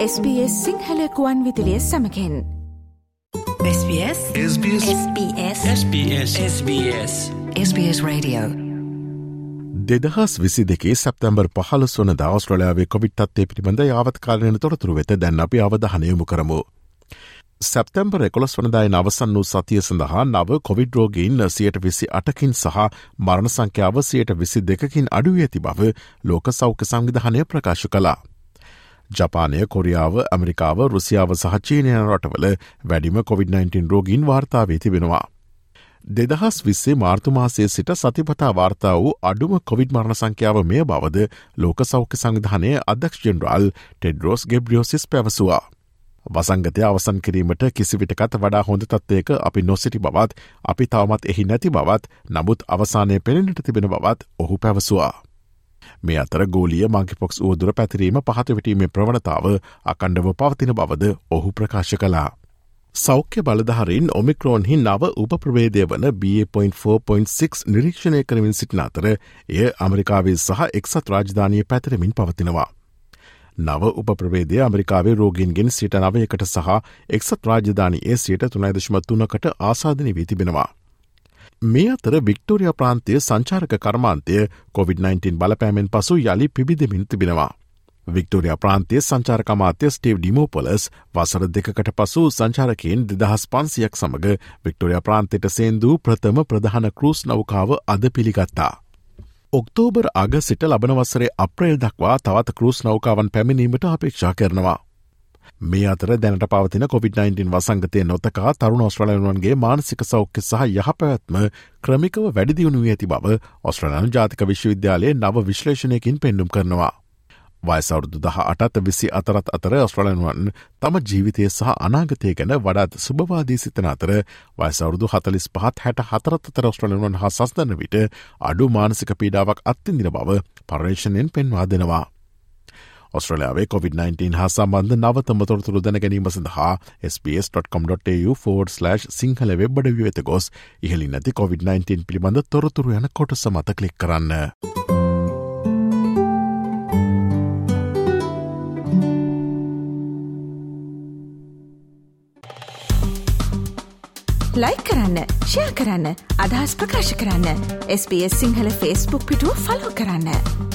SBS සිංහලකුවන් විදිලිය සමකෙන්. SBS SBS SBS SBS SBS SBS Radio. දෙදහස් විසි දෙකේ සැප්තැම්බර් පහල සොන දවස්ට්‍රලයාාවේ කොවිට්ත්තේ පිළිබඳ යාවත්කාලන තොරතුරු වෙත දැන් අපි අවධහනයමු කරමු. සැප්තැම්බර් එකොළොස් වනදායි නවසන් වූ සතිය සඳහා නව කොවිඩ් රෝගීන් සියට විසි අටකින් සහ මරණ සංඛ්‍යාව සියට විසි දෙකකින් අඩුව ඇති බව ලෝක සෞඛ්‍ය සංවිධානය ප්‍රකාශ කලා. ජපානය කොරියාව ඇමරිකාව රුසියාව සහ චීනය රටවල වැඩිම COොVID-19 රෝගීන් වාර්තාවේ තිබෙනවා. දෙදහස් විස්සේ මාර්තුමාසය සිට සතිපතා වාර්තා වූ අඩුම කොවිඩ් මරණ සංඛ්‍යාව මේ බවද ලෝක සෞඛ්‍ය සංවිධානය අධ්‍යක්ෂ ජෙනරල් ටෙඩ්රෝස් ගෙබ්‍රියෝසිස් පැවසවා. වසංගතය අවසන් කිරීමට කිසිවිටකත් වඩා හොඳ තත්වයක අපි නොසිටි බවත් අපි තවමත් එහි නැති බවත් නමුත් අවසානය පෙනෙනට තිබෙන බවත් ඔහු පැවසවා. මේ අතර ගෝලිය මංකිපොක්ස් වූදුර පැතිරීම පහතවිටීමේ ප්‍රවණතාව අකණ්ඩව පවතින බවද ඔහු ප්‍රකාශ කලා. සෞඛ්‍ය බලධහරින් ඔමික්‍රෝන්හි නව උප්‍රවේදය වන B.4.6 නිරීක්ෂණය කරමින් සිටින අතර එය අමරිකාවේ සහ එක්සත් රාජධානය පැතරමින් පවතිනවා. නව උප්‍රවේදය අමරිකාවේ රෝගීන්ගෙන් සිට නවයකට සහ එක්සත් රාජධානයේ සියට තුනයිදශම තුනකට ආසාධනය වී තිබෙනවා. මේ අතර වික්ටෝරිය ප්‍රාන්තය සංචාරක කර්මාන්තය COොVID-19 බලපෑමෙන් පසු යළි පිබිදමින් තිබෙනවා. වික්ටෝරිය ප්‍රාන්තය සංචාරකමාත්‍ය ස්ටේව් ඩිමෝපොලස් වසර දෙකට පසු සංචාරකයෙන් දෙදහස් පන්සියක් සමඟ වික්ටෝරිය ප්‍රාන්තයට සේන්දූ ප්‍රථම ප්‍රධාන කරුස් නෞකාව අද පිළිගත්තා. ඔක්තෝබර් අග සිට ලබනවසරේ අප්‍රේල් දක්වා තවත් කරුස් නෞකාවන් පැමිණීමට අපේක්ෂා කරනවා. මේ අතර දැනට පවතින COොVID-19 වසංගතය නොතකා තරුණ ඔස්ට්‍රලයන්වන්ගේ මානසික සෞඛ්‍ය සහ යහපැවත්ම ක්‍රමිකව වැඩිදියුණු ඇති බව ඔස්ට්‍රලයන් ජාතික විශ්වවිද්‍යාලයේ නව විශ්ලේෂණයකින් පෙන්නුම් කරනවා. වයසවරුදු දහ අටත් විසි අතරත් අතර ඔස්ට්‍රලන්වන් තම ජීවිතය සහ අනාගතය ගැන වඩාත් සුභවාදී සිතන අතර වයසවරුදු හතලිස් පහත් හැට හතරත් අතර ඔස්ට්‍රලන්වන් හා සස්දන විට අඩු මානසික පීඩාවක් අත්තිදින බව පර්ේෂණයෙන් පෙන්වා දෙනවා. ඔස්ට්‍රලයාාවේ COොVID-19 හා සම්බන්ධ නවතම තොරතුරු දැන ගැනීම සඳහා SBS.com.tu4/ සිංහල වෙබ්බඩ වෙත ගොස් ඉහලි නැති COොVID-19 පිළිබඳ තොරතුරු යන කොට සමත කලික් කරන්න. ලයි කරන්න ෂයා කරන්න අදහස් ප්‍රකාශ කරන්න SBS සිංහල ෆස්බුක් පිටුව ෆලෝ කරන්න.